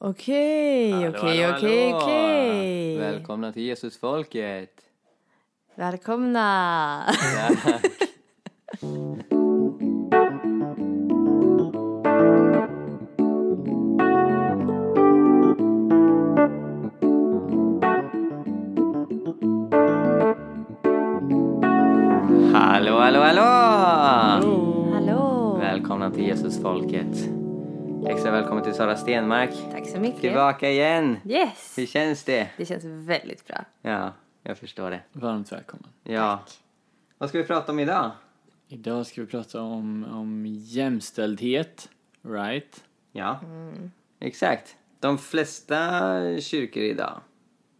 Okej, okej, okej, okej. Välkomna till Jesusfolket. Välkomna. Tack. Sara Stenmark. Tack så mycket. Tillbaka igen. Yes. Hur känns det? Det känns väldigt bra. Ja, jag förstår det. Varmt välkommen. Ja. Vad ska vi prata om idag? Idag ska vi prata om, om jämställdhet, right? Ja, exakt. De flesta kyrkor idag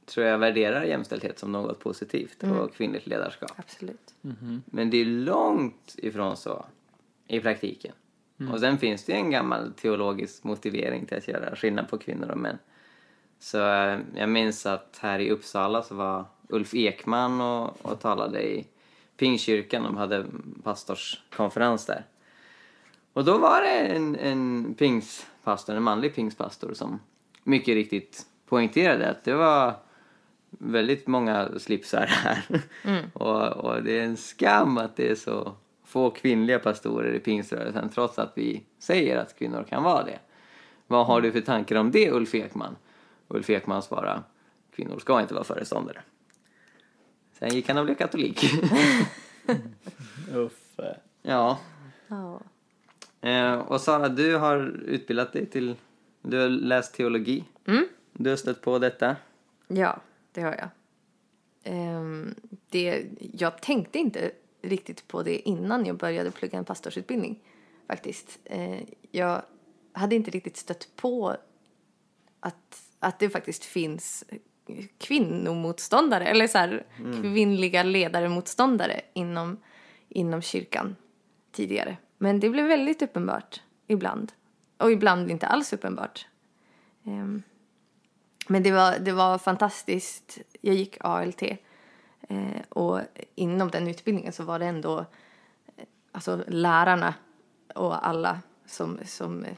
tror jag värderar jämställdhet som något positivt och kvinnligt ledarskap. Absolut. Men det är långt ifrån så i praktiken. Och sen finns det ju en gammal teologisk motivering till att göra skillnad på kvinnor och män. Så eh, jag minns att här i Uppsala så var Ulf Ekman och, och talade i Pingstkyrkan. De hade pastorskonferens där. Och då var det en, en pingstpastor, en manlig pingstpastor som mycket riktigt poängterade att det var väldigt många slipsar här. och, och det är en skam att det är så få kvinnliga pastorer i pingströrelsen trots att vi säger att kvinnor kan vara det. Vad har du för tankar om det Ulf Ekman? Ulf Ekman svarade kvinnor ska inte vara föreståndare. Sen gick han och blev katolik. Uffe. ja. Ja. Eh, och Sara, du har utbildat dig till... Du har läst teologi. Mm. Du har stött på detta. Ja, det har jag. Ehm, det, jag tänkte inte riktigt på det innan jag började plugga en pastorsutbildning. Faktiskt. Eh, jag hade inte riktigt stött på att, att det faktiskt finns kvinnomotståndare eller så här, kvinnliga ledare-motståndare inom, inom kyrkan tidigare. Men det blev väldigt uppenbart ibland. Och ibland inte alls uppenbart. Ehm, men det var, det var fantastiskt. Jag gick ALT. Eh, och inom den utbildningen så var det ändå eh, alltså lärarna och alla som, som eh,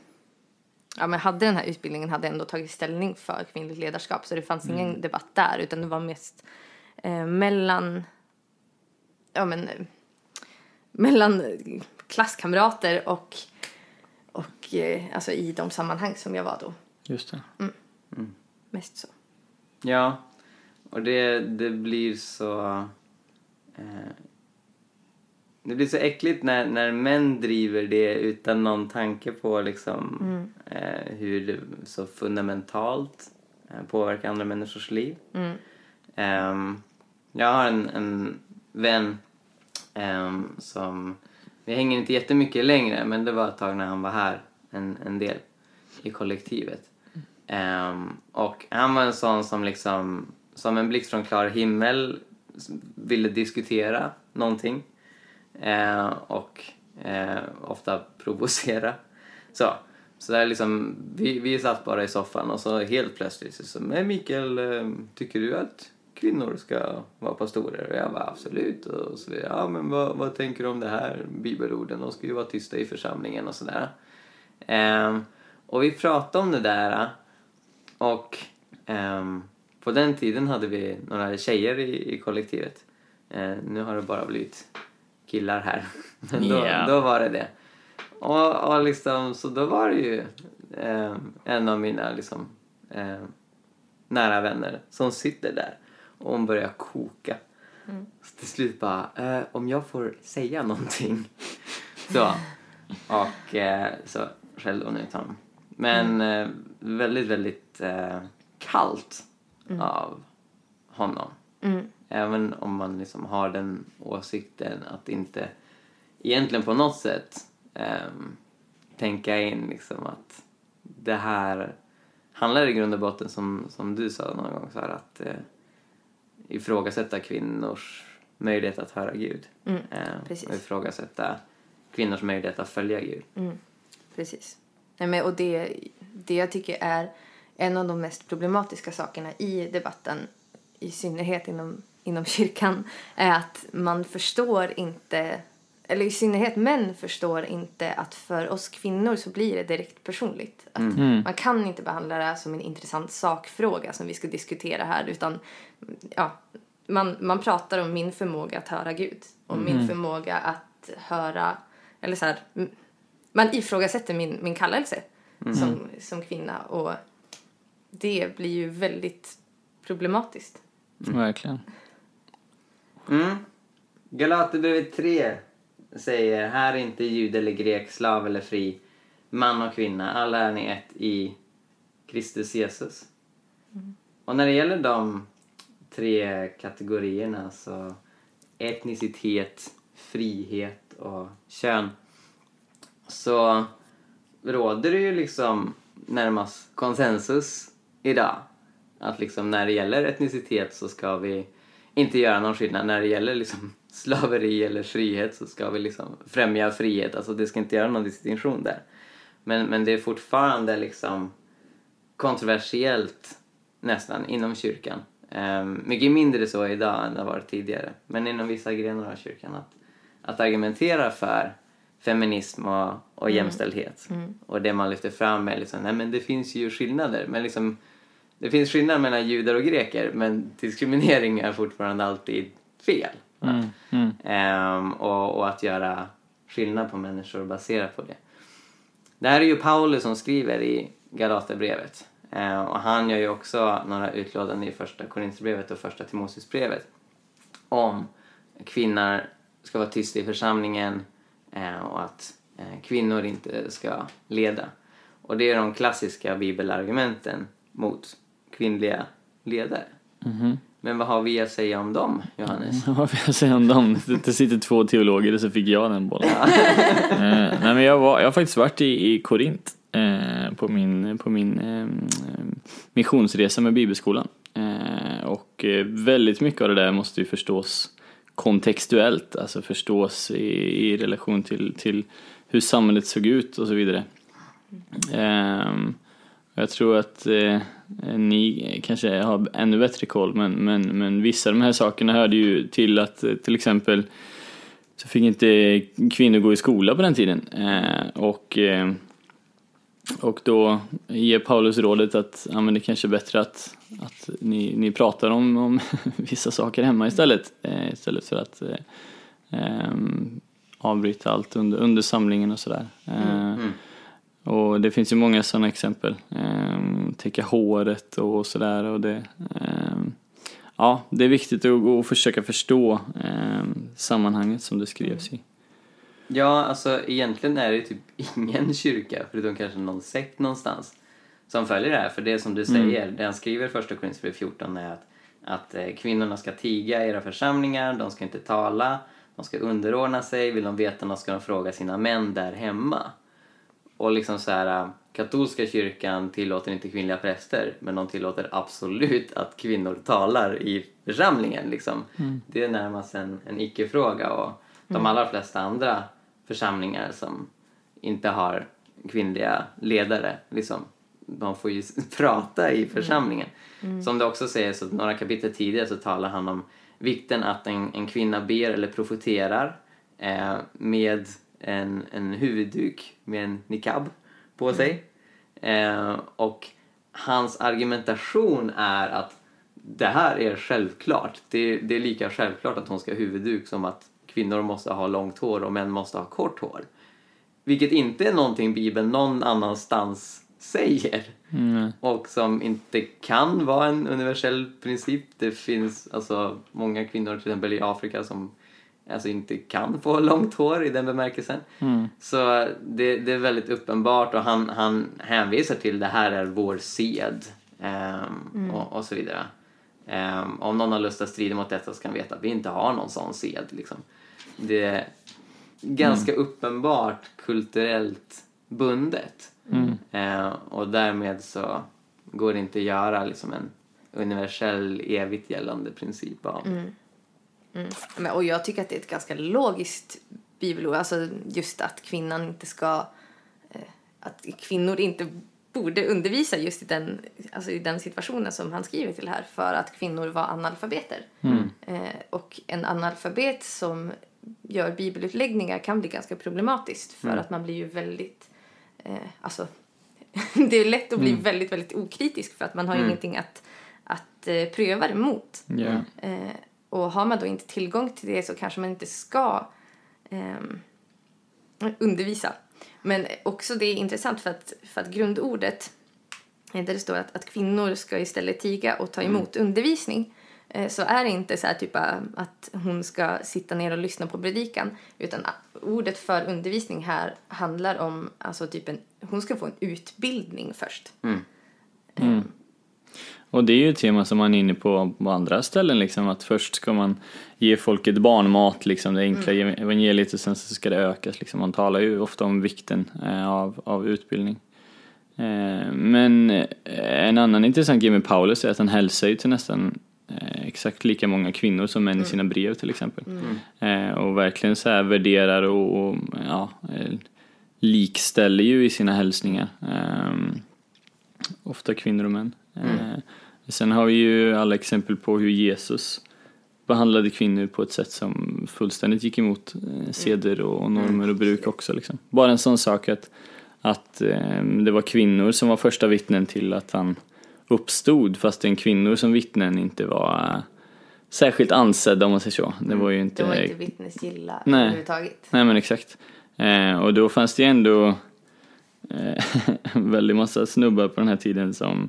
ja, men hade den här utbildningen hade ändå tagit ställning för kvinnligt ledarskap. Så det fanns ingen debatt där utan det var mest eh, mellan, ja men, eh, mellan klasskamrater och, och eh, alltså i de sammanhang som jag var då. Just det. Mest så. Ja. Och det, det blir så... Eh, det blir så äckligt när, när män driver det utan någon tanke på liksom, eh, hur det så fundamentalt eh, påverkar andra människors liv. Ehm, jag har en, en vän ehm, som... Vi hänger inte jättemycket längre, men det var ett tag när han var här en, en del i kollektivet. Ehm, och han var en sån som liksom, som en blixt från klar himmel ville diskutera någonting. Eh, och eh, ofta provocera. Så, så där liksom, vi, vi satt bara i soffan och så helt plötsligt så, så men Mikael, eh, tycker du att kvinnor ska vara pastorer? Och jag var absolut. Och så, ja men vad, vad tänker du om det här bibelorden? De ska ju vara tysta i församlingen och sådär. Eh, och vi pratade om det där eh, och ehm, på den tiden hade vi några tjejer i, i kollektivet. Eh, nu har det bara blivit killar här. Men då, Ja. då var det det. Och, och liksom, så då var det ju ehm, en av mina liksom, ehm, nära vänner som sitter där och hon börjar koka. Så till slut bara, eh, om jag får säga någonting. så. Och eh, så skällde hon ut honom. Men eh, väldigt, väldigt eh, kallt av honom. Även om man liksom har den åsikten att inte egentligen på något sätt ehm, tänka in liksom att det här handlar i grund och botten som, som du sa någon gång så här, att eh, ifrågasätta kvinnors möjlighet att höra Gud. eh, precis. och ifrågasätta kvinnors möjlighet att följa Gud. Precis. Nej, men, och det, det jag tycker är en av de mest problematiska sakerna i debatten, i synnerhet inom, inom kyrkan, är att man förstår inte eller i synnerhet män förstår inte att för oss kvinnor så blir det direkt personligt. Att Mm. Man kan inte behandla det här som en intressant sakfråga som vi ska diskutera här utan ja, man, man pratar om min förmåga att höra Gud och min förmåga att höra, eller så här, man ifrågasätter min, min kallelse som, som kvinna och det blir ju väldigt problematiskt. Verkligen. Mm. Galaterbrevet 3 säger här är inte jude eller grek, slav eller fri, man och kvinna, alla är ni ett i Kristus Jesus. Och när det gäller de tre kategorierna, så etnicitet, frihet och kön, så råder det ju liksom närmast konsensus idag. Att liksom när det gäller etnicitet så ska vi inte göra någon skillnad. När det gäller liksom slaveri eller frihet så ska vi liksom främja frihet. Alltså det ska inte göra någon distinktion där. Men, men det är fortfarande liksom kontroversiellt nästan inom kyrkan. Um, mycket mindre så idag än det har varit tidigare. Men inom vissa grenar av kyrkan att, att argumentera för feminism och, och jämställdhet. Och det man lyfter fram är liksom, nej men det finns ju skillnader. Men liksom, det finns skillnader mellan judar och greker men diskriminering är fortfarande alltid fel. Mm. Mm. Ehm, och, och att göra skillnad på människor baserat på det. Det här är ju Paulus som skriver i Galaterbrevet. Ehm, och han gör ju också några utlåtanden i första Korinthierbrevet och första Timoteusbrevet om kvinnor ska vara tysta i församlingen eh, och att eh, kvinnor inte ska leda. Och det är de klassiska bibelargumenten mot kvinnliga ledare. Mhm. Men vad har vi att säga om dem, Johannes? Vad får jag säga om dem? Det sitter två teologer och så fick jag den bollen. eh, nej men jag, var, jag har faktiskt varit i, i Korint eh, på min, på min eh, missionsresa med bibelskolan. Eh, och eh, väldigt mycket av det där måste ju förstås kontextuellt, alltså förstås i, i relation till, till hur samhället såg ut och så vidare. Ehm, jag tror att Eh, ni kanske har ännu bättre koll men, men, men vissa av de här sakerna hörde ju till att eh, till exempel så fick inte kvinnor gå i skola på den tiden. Eh, och, och då ger Paulus rådet att ja, men det kanske är bättre att, att ni, ni pratar om, om vissa saker hemma istället. Istället för att avbryta allt under, under samlingen och sådär. Mm, Mm och det finns ju många sådana exempel. Ehm, täcka håret och sådär. Och det, ehm, ja, det är viktigt att, att försöka förstå ehm, sammanhanget som det skrevs i. Ja, alltså egentligen är det typ ingen kyrka, förutom kanske någon sekt någonstans, som följer det här. För det som du säger, det han skriver i första Korinthierbrevet 14 är att, att eh, kvinnorna ska tiga i era församlingar, de ska inte tala, de ska underordna sig, vill de veta något ska de fråga sina män där hemma. Och liksom så här, äh, katolska kyrkan tillåter inte kvinnliga präster, men de tillåter absolut att kvinnor talar i församlingen. Liksom. Det är närmast en, en icke-fråga och de allra flesta andra församlingar som inte har kvinnliga ledare, liksom, de får ju prata i församlingen. Som det också säger, så några kapitel tidigare så talar han om vikten att en, en kvinna ber eller profeterar eh, med en, en huvudduk med en niqab på sig. Eh, och hans argumentation är att det här är självklart. Det, det är lika självklart att hon ska ha huvudduk som att kvinnor måste ha långt hår och män måste ha kort hår. Vilket inte är någonting Bibeln någon annanstans säger. Mm. Och som inte kan vara en universell princip. Det finns alltså många kvinnor till exempel i Afrika som alltså inte kan få långt hår i den bemärkelsen. Mm. Så det, det är väldigt uppenbart och han, han hänvisar till det här är vår sed ehm, och, och så vidare. Ehm, om någon har lust att strida mot detta så kan vi veta att vi inte har någon sån sed. Liksom. Det är ganska uppenbart kulturellt bundet. Mm. Eh, och därmed så går det inte att göra liksom en universell evigt gällande princip av. Mm. Men, och jag tycker att det är ett ganska logiskt bibelord. Alltså just att kvinnan inte ska... Eh, att kvinnor inte borde undervisa just i den, alltså i den situationen som han skriver till här för att kvinnor var analfabeter. Mm. Eh, och en analfabet som gör bibelutläggningar kan bli ganska problematiskt för Mm. att man blir ju väldigt, eh, alltså det är lätt att bli väldigt, väldigt okritisk för att man har Mm. ingenting att, att eh, pröva det mot. Ja. Eh, och har man då inte tillgång till det så kanske man inte ska ehm, undervisa. Men också det är intressant för att, för att grundordet eh, där det står att, att kvinnor ska istället tiga och ta emot undervisning eh, så är det inte så här typ äh, att hon ska sitta ner och lyssna på predikan utan ordet för undervisning här handlar om alltså typ en, hon ska få en utbildning först. Och det är ju ett tema som man är inne på på andra ställen liksom att först ska man ge folket barnmat liksom det enkla evangeliet och sen så ska det ökas liksom. Man talar ju ofta om vikten eh, av, av utbildning. Eh, men eh, en annan intressant grej med Paulus är att han hälsar ju till nästan exakt lika många kvinnor som män i sina brev till exempel. Eh, och verkligen så här värderar och, och ja, likställer ju i sina hälsningar. Ehm, ofta kvinnor och män. Eh, sen har vi ju alla exempel på hur Jesus behandlade kvinnor på ett sätt som fullständigt gick emot eh, seder och normer och bruk också. Liksom. Bara en sån sak att, att eh, det var kvinnor som var första vittnen till att han uppstod fast en kvinnor som vittnen inte var särskilt ansedda om man säger så. Det var ju inte... Det var inte vittnesgilla Nej. överhuvudtaget. Nej men exakt. Och då fanns det ju ändå en väldig massa snubbar på den här tiden som,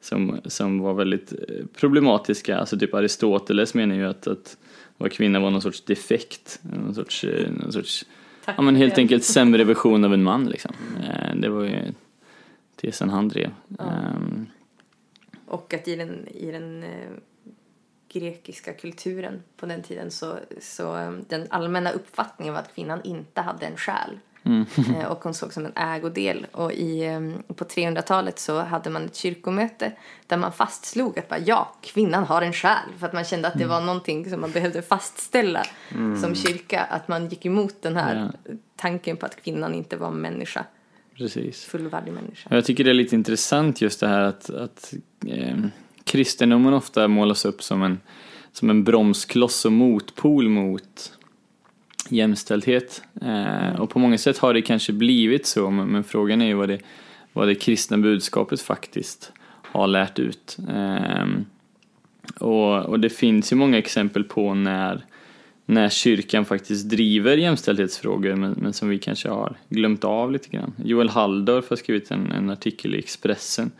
som, som var väldigt eh, problematiska. Alltså typ Aristoteles menar ju att, att vara kvinna var någon sorts defekt. Någon sorts, eh, någon sorts Tack ja men helt enkelt sämre version av en man liksom. Eh, det var ju tesen han drev. Ehm, Och att i den, i den grekiska kulturen på den tiden så, så den allmänna uppfattningen var att kvinnan inte hade en själ. Eh, och hon såg som en ägodel. Och i, eh, på 300-talet så hade man ett kyrkomöte där man fastslog att bara, ja, kvinnan har en själ. För att man kände att det var någonting som man behövde fastställa som kyrka. Att man gick emot den här tanken på att kvinnan inte var människa. precis. Fullvärdig människa. Jag tycker det är lite intressant just det här att, att eh, kristendomen ofta målas upp som en, som en bromskloss och motpol mot jämställdhet. Eh, och på många sätt har det kanske blivit så, men, men frågan är ju vad det, vad det kristna budskapet faktiskt har lärt ut. Eh, och, och det finns ju många exempel på när, när kyrkan faktiskt driver jämställdhetsfrågor men, men som vi kanske har glömt av lite grann. Joel Halldorf har skrivit en, en artikel i Expressen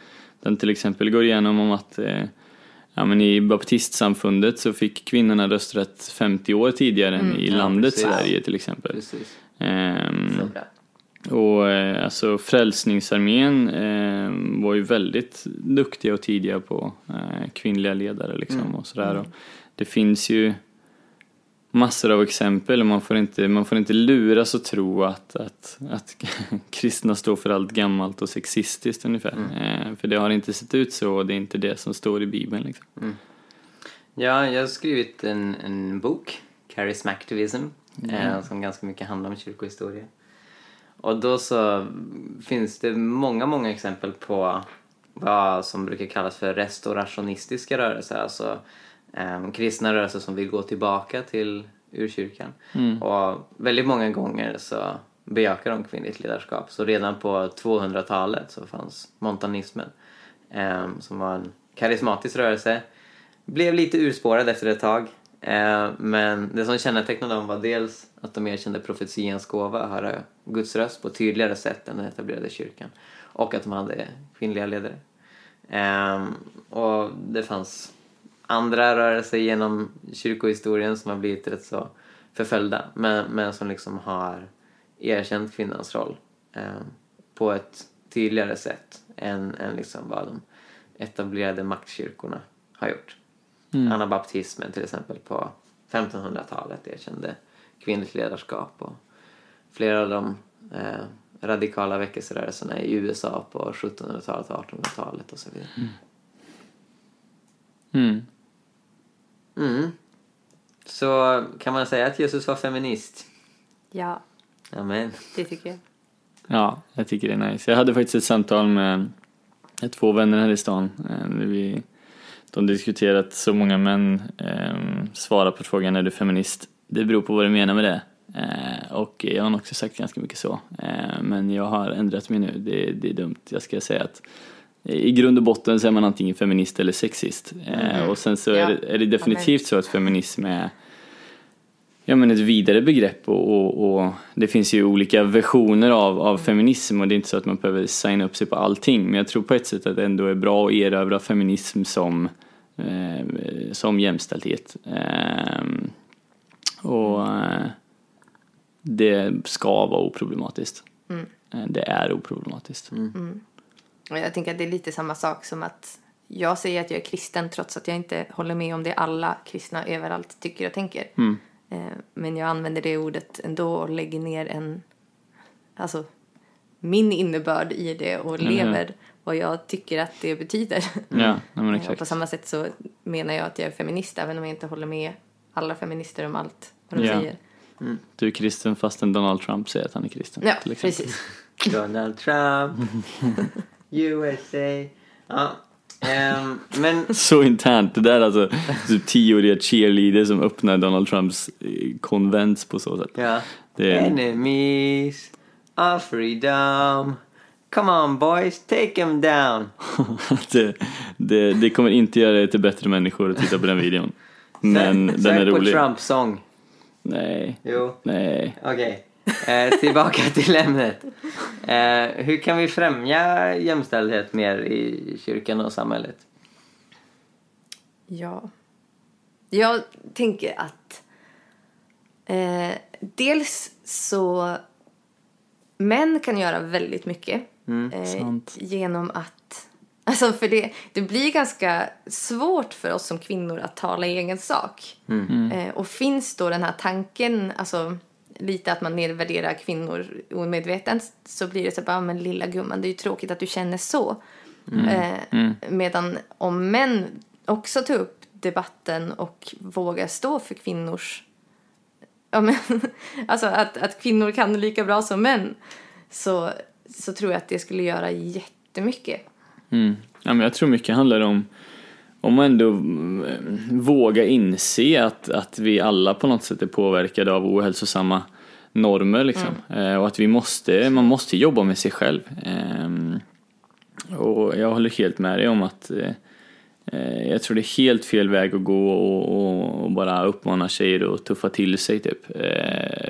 den till exempel går igenom om att eh, ja, men i baptistsamfundet så fick kvinnorna rösträtt 50 år tidigare än i Ja, landet precis. Sverige till exempel. Ehm, och eh, alltså Frälsningsarmén eh, var ju väldigt duktiga och tidiga på eh, kvinnliga ledare liksom och sådär. Och det finns ju massor av exempel och man får inte, man får inte luras och tro att, att, att kristna står för allt gammalt och sexistiskt ungefär. Eh, för det har inte sett ut så och det är inte det som står i bibeln liksom. Ja, jag har skrivit en, en bok, Charismactivism, eh, som ganska mycket handlar om kyrkohistoria. Och då så finns det många, många exempel på vad som brukar kallas för restaurationistiska rörelser, alltså eh, kristna rörelser som vill gå tillbaka till urkyrkan. Och väldigt många gånger så bejakar de kvinnligt ledarskap. Så redan på 200-talet så fanns montanismen eh, som var en karismatisk rörelse. Blev lite urspårad efter ett tag. Eh, men det som kännetecknade dem var dels att de erkände profetians gåva, höra Guds röst på tydligare sätt än den etablerade kyrkan. Och att de hade kvinnliga ledare. Eh, och det fanns andra rörelser genom kyrkohistorien som har blivit rätt så förföljda men, men som liksom har erkänt kvinnans roll eh, på ett tydligare sätt än, än liksom vad de etablerade maktkyrkorna har gjort. Anabaptismen till exempel på 1500-talet erkände kvinnligt ledarskap och flera av de eh, radikala väckelserörelserna i USA på 1700-talet och 1800-talet och så vidare. Mm. Mm. Så kan man säga att Jesus var feminist? Ja, Amen. det tycker jag. Ja, jag tycker det är nice. Jag hade faktiskt ett samtal med två vänner här i stan. eh, vi, de diskuterat så många män eh, svarar på frågan är du feminist? det beror på vad du menar med det. Eh, och jag har nog också sagt ganska mycket så. Eh, men jag har ändrat mig nu, det, det är dumt. Jag ska säga att i grund och botten så är man antingen feminist eller sexist. Eh, och sen så Ja. är, det, är det definitivt så att feminism är ja, men ett vidare begrepp och, och, och det finns ju olika versioner av, av feminism och det är inte så att man behöver signa upp sig på allting men jag tror på ett sätt att det ändå är bra att erövra feminism som, eh, som jämställdhet. Ehm, och eh, det ska vara oproblematiskt. Eh, Det är oproblematiskt. Och jag tänker att det är lite samma sak som att jag säger att jag är kristen trots att jag inte håller med om det alla kristna överallt tycker och tänker. Eh, Men jag använder det ordet ändå och lägger ner en, alltså min innebörd i det och lever vad jag tycker att det betyder. Ja, ja men Eh, på samma sätt så menar jag att jag är feminist även om jag inte håller med alla feminister om allt vad de Ja. säger. Du är kristen fastän Donald Trump säger att han är kristen. Ja, precis. Donald Trump, USA. Ja. ehm, men Så internt. Det där är alltså typ tioåriga cheerleaders som öppnar Donald Trumps eh, konvents på så sätt. ja. Det är- Enemies of freedom. Come on boys, take him down. det, det, det kommer inte göra er till bättre människor att titta på den videon. Men den är Sök på rolig. Trump-sång. Nej, Jo, nej. okej. Eh, tillbaka till ämnet. Eh, hur kan vi främja jämställdhet mer i kyrkan och samhället? Ja. Jag tänker att eh, dels så män kan göra väldigt mycket eh, sant. genom att Alltså för det, det blir ganska svårt för oss som kvinnor att tala i egen sak. Eh, och finns då den här tanken, alltså lite att man nedvärderar kvinnor omedvetet så blir det så bara, men lilla gumman, det är ju tråkigt att du känner så. Eh, Medan om män också tar upp debatten och vågar stå för kvinnors... Ja, men, alltså att, att kvinnor kan lika bra som män så, så tror jag att det skulle göra jättemycket. Mm. Ja, men jag tror mycket handlar om om man ändå mm, våga inse att, att vi alla på något sätt är påverkade av ohälsosamma normer liksom. Eh, och att vi måste, man måste jobba med sig själv. Ehm, och jag håller helt med dig om att eh, eh, jag tror det är helt fel väg att gå och, och, bara uppmana tjejer att tuffa till sig typ.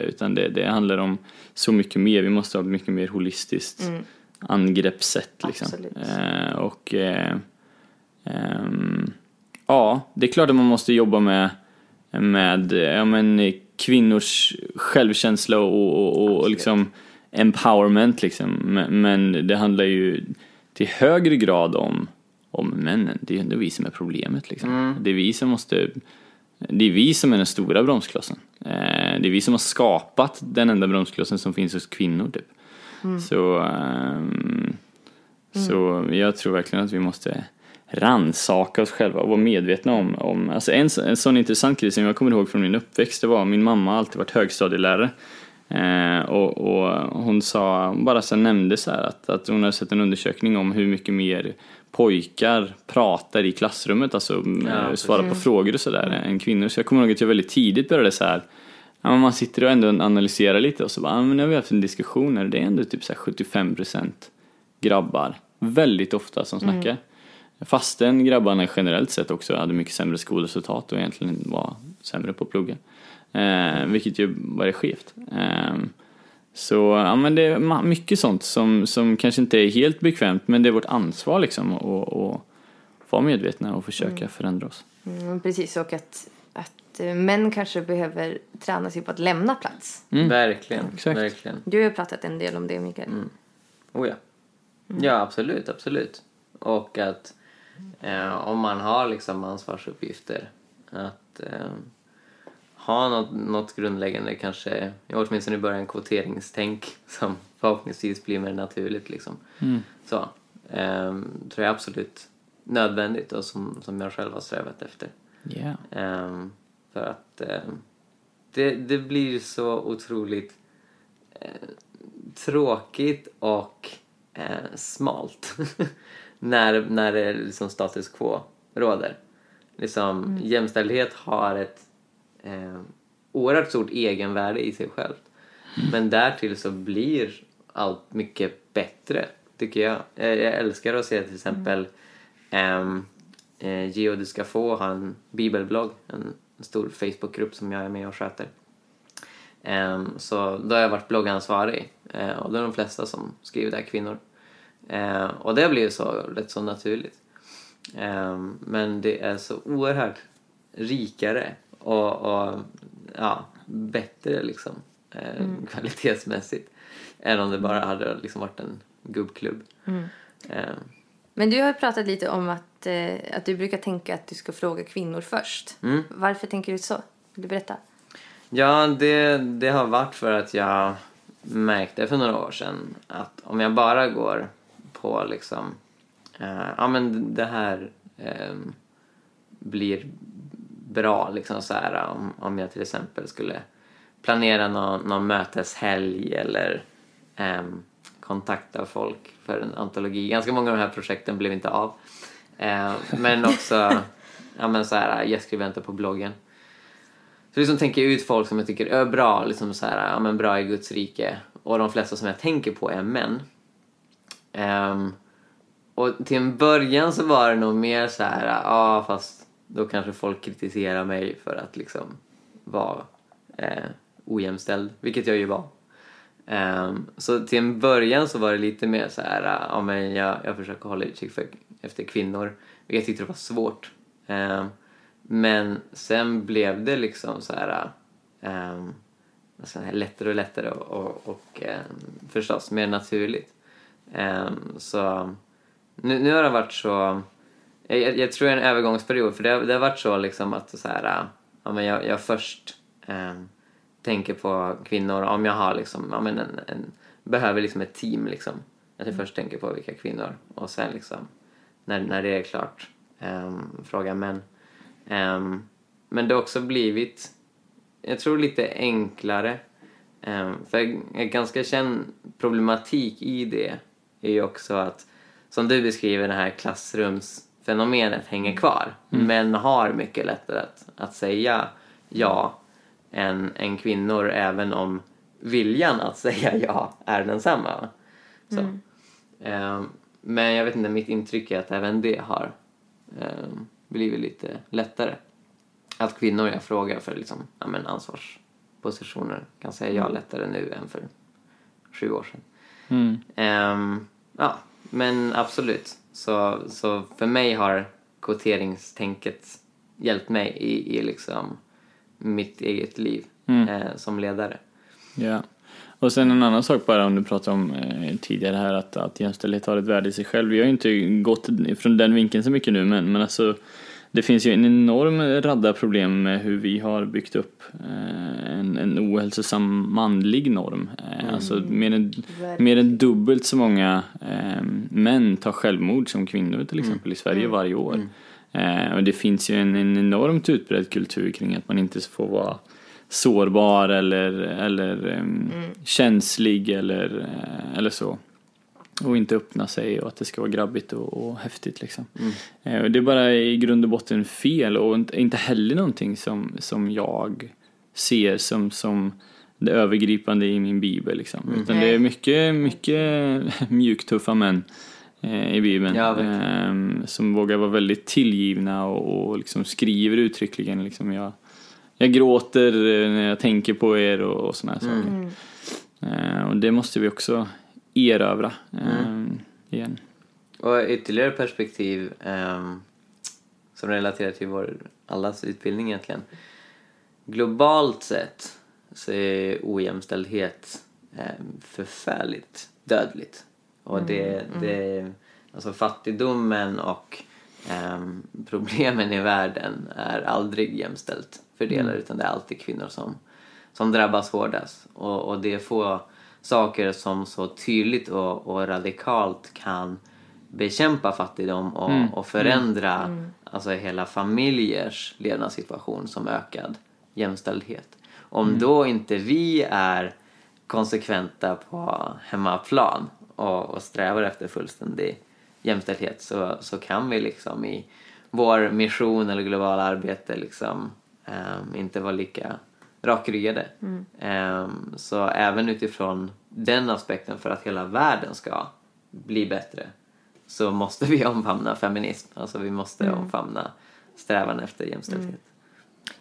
Utan det, det handlar om så mycket mer, vi måste ha ett mycket mer holistiskt angreppssätt liksom. Absolut. Och ja, det är klart att man måste jobba med, med ja, men, kvinnors självkänsla och, och, och, och liksom empowerment liksom. Men, det handlar ju till högre grad om, om männen. Det är ändå vi som är problemet liksom. Det är vi som måste det är vi som är den stora bromsklossen. Eh, det är vi som har skapat den enda bromsklossen som finns hos kvinnor typ. Så, ehm, så jag tror verkligen att vi måste ransaka oss själva och vara medvetna om, om alltså en, en sån intressant grej som jag kommer ihåg från min uppväxt, det var min mamma har alltid varit högstadielärare. Eh, och, och hon sa, bara så nämnde så här att, att hon hade sett en undersökning om hur mycket mer pojkar pratar i klassrummet, alltså Ja, ja, svarar på frågor och sådär än kvinnor. Så jag kommer ihåg att jag väldigt tidigt började så här Ja, man sitter och ändå analyserar lite och så bara, ja, men nu har vi haft en diskussion här, det är ändå typ så här 75% grabbar, väldigt ofta som snackar. Fastän grabbarna generellt sett också hade mycket sämre skolresultat och egentligen var sämre på att plugga. Eh, vilket ju bara är skevt. Eh, så ja, men det är mycket sånt som, som kanske inte är helt bekvämt men det är vårt ansvar liksom att att vara medvetna och försöka förändra oss. Mm, precis, och att, att eh, män kanske behöver träna sig på att lämna plats. Verkligen, exakt. verkligen. Du har pratat en del om det, Mikael. Oh ja. Ja, absolut, absolut. Och att eh, om man har liksom ansvarsuppgifter att eh, ha något, något grundläggande kanske, åtminstone i början kvoteringstänk som förhoppningsvis blir mer naturligt liksom. Så, eh, tror jag absolut nödvändigt och som, som jag själv har strävat efter. Yeah. För att ehm, det, det blir så otroligt eh, tråkigt och eh, smalt när, när det är liksom status quo råder. Liksom, Jämställdhet har ett, eh, oerhört stort egenvärde i sig självt. Men därtill så blir allt mycket bättre, tycker jag. Eh, Jag älskar att se till exempel ehm, eh, Geo du ska få har en bibelblogg, en stor Facebookgrupp som jag är med och sköter. Ehm, så då har jag varit bloggansvarig eh, och det är de flesta som skriver där kvinnor. Eh, och det blir ju så rätt så naturligt. Ehm, men det är så oerhört rikare och, och ja, bättre liksom eh, kvalitetsmässigt än om det bara hade liksom varit en gubbklubb. Ehm, Men du har pratat lite om att, eh, att du brukar tänka att du ska fråga kvinnor först. Mm. Varför tänker du så? Vill du berätta? Ja, det, det har varit för att jag märkte för några år sedan att om jag bara går på liksom, eh, ja men det här eh, blir bra liksom så här om, om jag till exempel skulle planera någon, någon möteshelg eller eh, kontakta folk för en antologi. Ganska många av de här projekten blev inte av. Eh, men också ja, men så här, gästskribenter på bloggen. Så liksom tänker jag ut folk som jag tycker är bra, liksom så här, ja, men bra i Guds rike. Och de flesta som jag tänker på är män. Um, och till en början så var det nog mer så här, ja fast då kanske folk kritiserar mig för att liksom vara eh, ojämställd, vilket jag ju var. Um, så till en början så var det lite mer så här, ja men jag, jag försöker hålla utkik för, efter kvinnor, vilket jag tyckte det var svårt. Um, men sen blev det liksom så här, um, alltså här lättare och lättare och, och, och um, förstås mer naturligt. Ehm, så nu, nu har det varit så, jag, jag, jag tror det är en övergångsperiod för det, har- det har varit så liksom att så här, ja, men jag, jag först ehm, tänker på kvinnor om jag har liksom, ja, men en, en, behöver liksom ett team liksom. Att jag först tänker på vilka kvinnor och sen liksom när, när det är klart um, fråga män. Ehm, men det har också blivit, jag tror lite enklare. Um, för en ganska känd problematik i det är ju också att, som du beskriver, det här klassrumsfenomenet hänger kvar. Män har mycket lättare att, att säga ja än, än kvinnor även om viljan att säga ja är densamma. Så. Ehm, men jag vet inte, mitt intryck är att även det har ehm, blivit lite lättare. Att kvinnor jag frågar för liksom, ja, men ansvarspositioner kan säga ja lättare nu än för sju år sedan. Mm. Ehm, ja, men absolut. Så, så för mig har kvoteringstänket hjälpt mig i, i liksom mitt eget liv eh, som ledare. Ja. Och sen en annan sak bara om du pratade om eh, tidigare här att, att jämställdhet har ett värde i sig själv. Vi har ju inte gått från den vinkeln så mycket nu men, men alltså det finns ju en enorm radda problem med hur vi har byggt upp eh, en, en ohälsosam manlig norm. Eh, Alltså mer än, mer än dubbelt så många eh, män tar självmord som kvinnor till exempel i Sverige varje år. Eh, och det finns ju en, en enormt utbredd kultur kring att man inte får vara sårbar eller, eller ehm, känslig eller, eller så. Och inte öppna sig och att det ska vara grabbigt och, och häftigt liksom. Eh, och det är bara i grund och botten fel och inte- heller någonting som, som jag ser som, som det övergripande i min bibel liksom. Utan det är mycket, mycket mjuktuffa män eh, i bibeln. Ja, ehm, som vågar vara väldigt tillgivna och, och liksom skriver uttryckligen liksom jag, jag gråter eh, när jag tänker på er och, och såna här saker. Eh, och det måste vi också erövra eh, igen. Och ytterligare perspektiv ehm, som relaterar till vår allas utbildning egentligen. Globalt sett så är ojämställdhet ehm, förfärligt dödligt. Och det, det, alltså fattigdomen och ehm, problemen i världen är aldrig jämställt fördelade utan det är alltid kvinnor som, som drabbas hårdast. Och, och det är få saker som så tydligt och, och radikalt kan bekämpa fattigdom och, och förändra Alltså hela familjers levnadssituation som ökad jämställdhet. Om då inte vi är konsekventa på hemmaplan och, och strävar efter fullständig jämställdhet så, så kan vi liksom i vår mission eller globala arbete liksom ehm, inte vara lika rakryggade. Ehm, så även utifrån den aspekten för att hela världen ska bli bättre så måste vi omfamna feminism. Alltså vi måste omfamna strävan efter jämställdhet.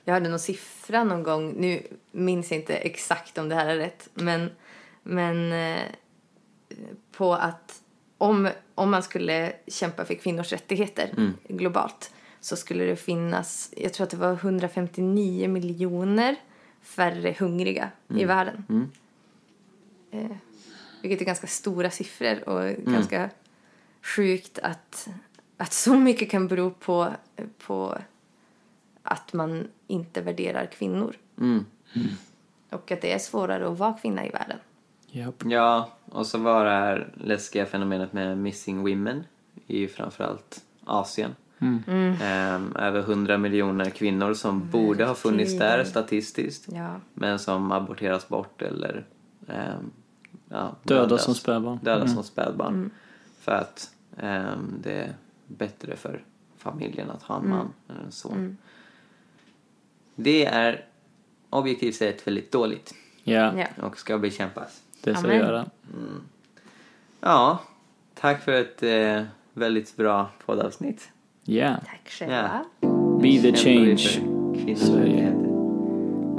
Jag hörde någon siffra någon gång, nu minns jag inte exakt om det här är rätt, men, men eh, på att om, om man skulle kämpa för kvinnors rättigheter globalt så skulle det finnas, jag tror att det var 159 miljoner färre hungriga i världen. Eh, vilket är ganska stora siffror och ganska sjukt att, att så mycket kan bero på, på att man inte värderar kvinnor. Mm. Och att det är svårare att vara kvinna i världen. Japp. Ja, och så var det här läskiga fenomenet med missing women i framförallt Asien. Ehm, över 100 miljoner kvinnor som borde ha funnits där statistiskt Ja. men som aborteras bort eller ehm, ja, Döda mördas. som spädbarn. Döda Mm. som spädbarn. För att ehm, det är bättre för familjen att ha en man eller en son. Det är objektivt sett väldigt dåligt Ja, Ja. och ska bekämpas. det ska Amen. vi göra. Ja, tack för ett eh, väldigt bra poddavsnitt. Ja. Tack själva. Be the change. Sverige.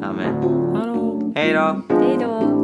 Amen. Hallå. Hej då! Hej då.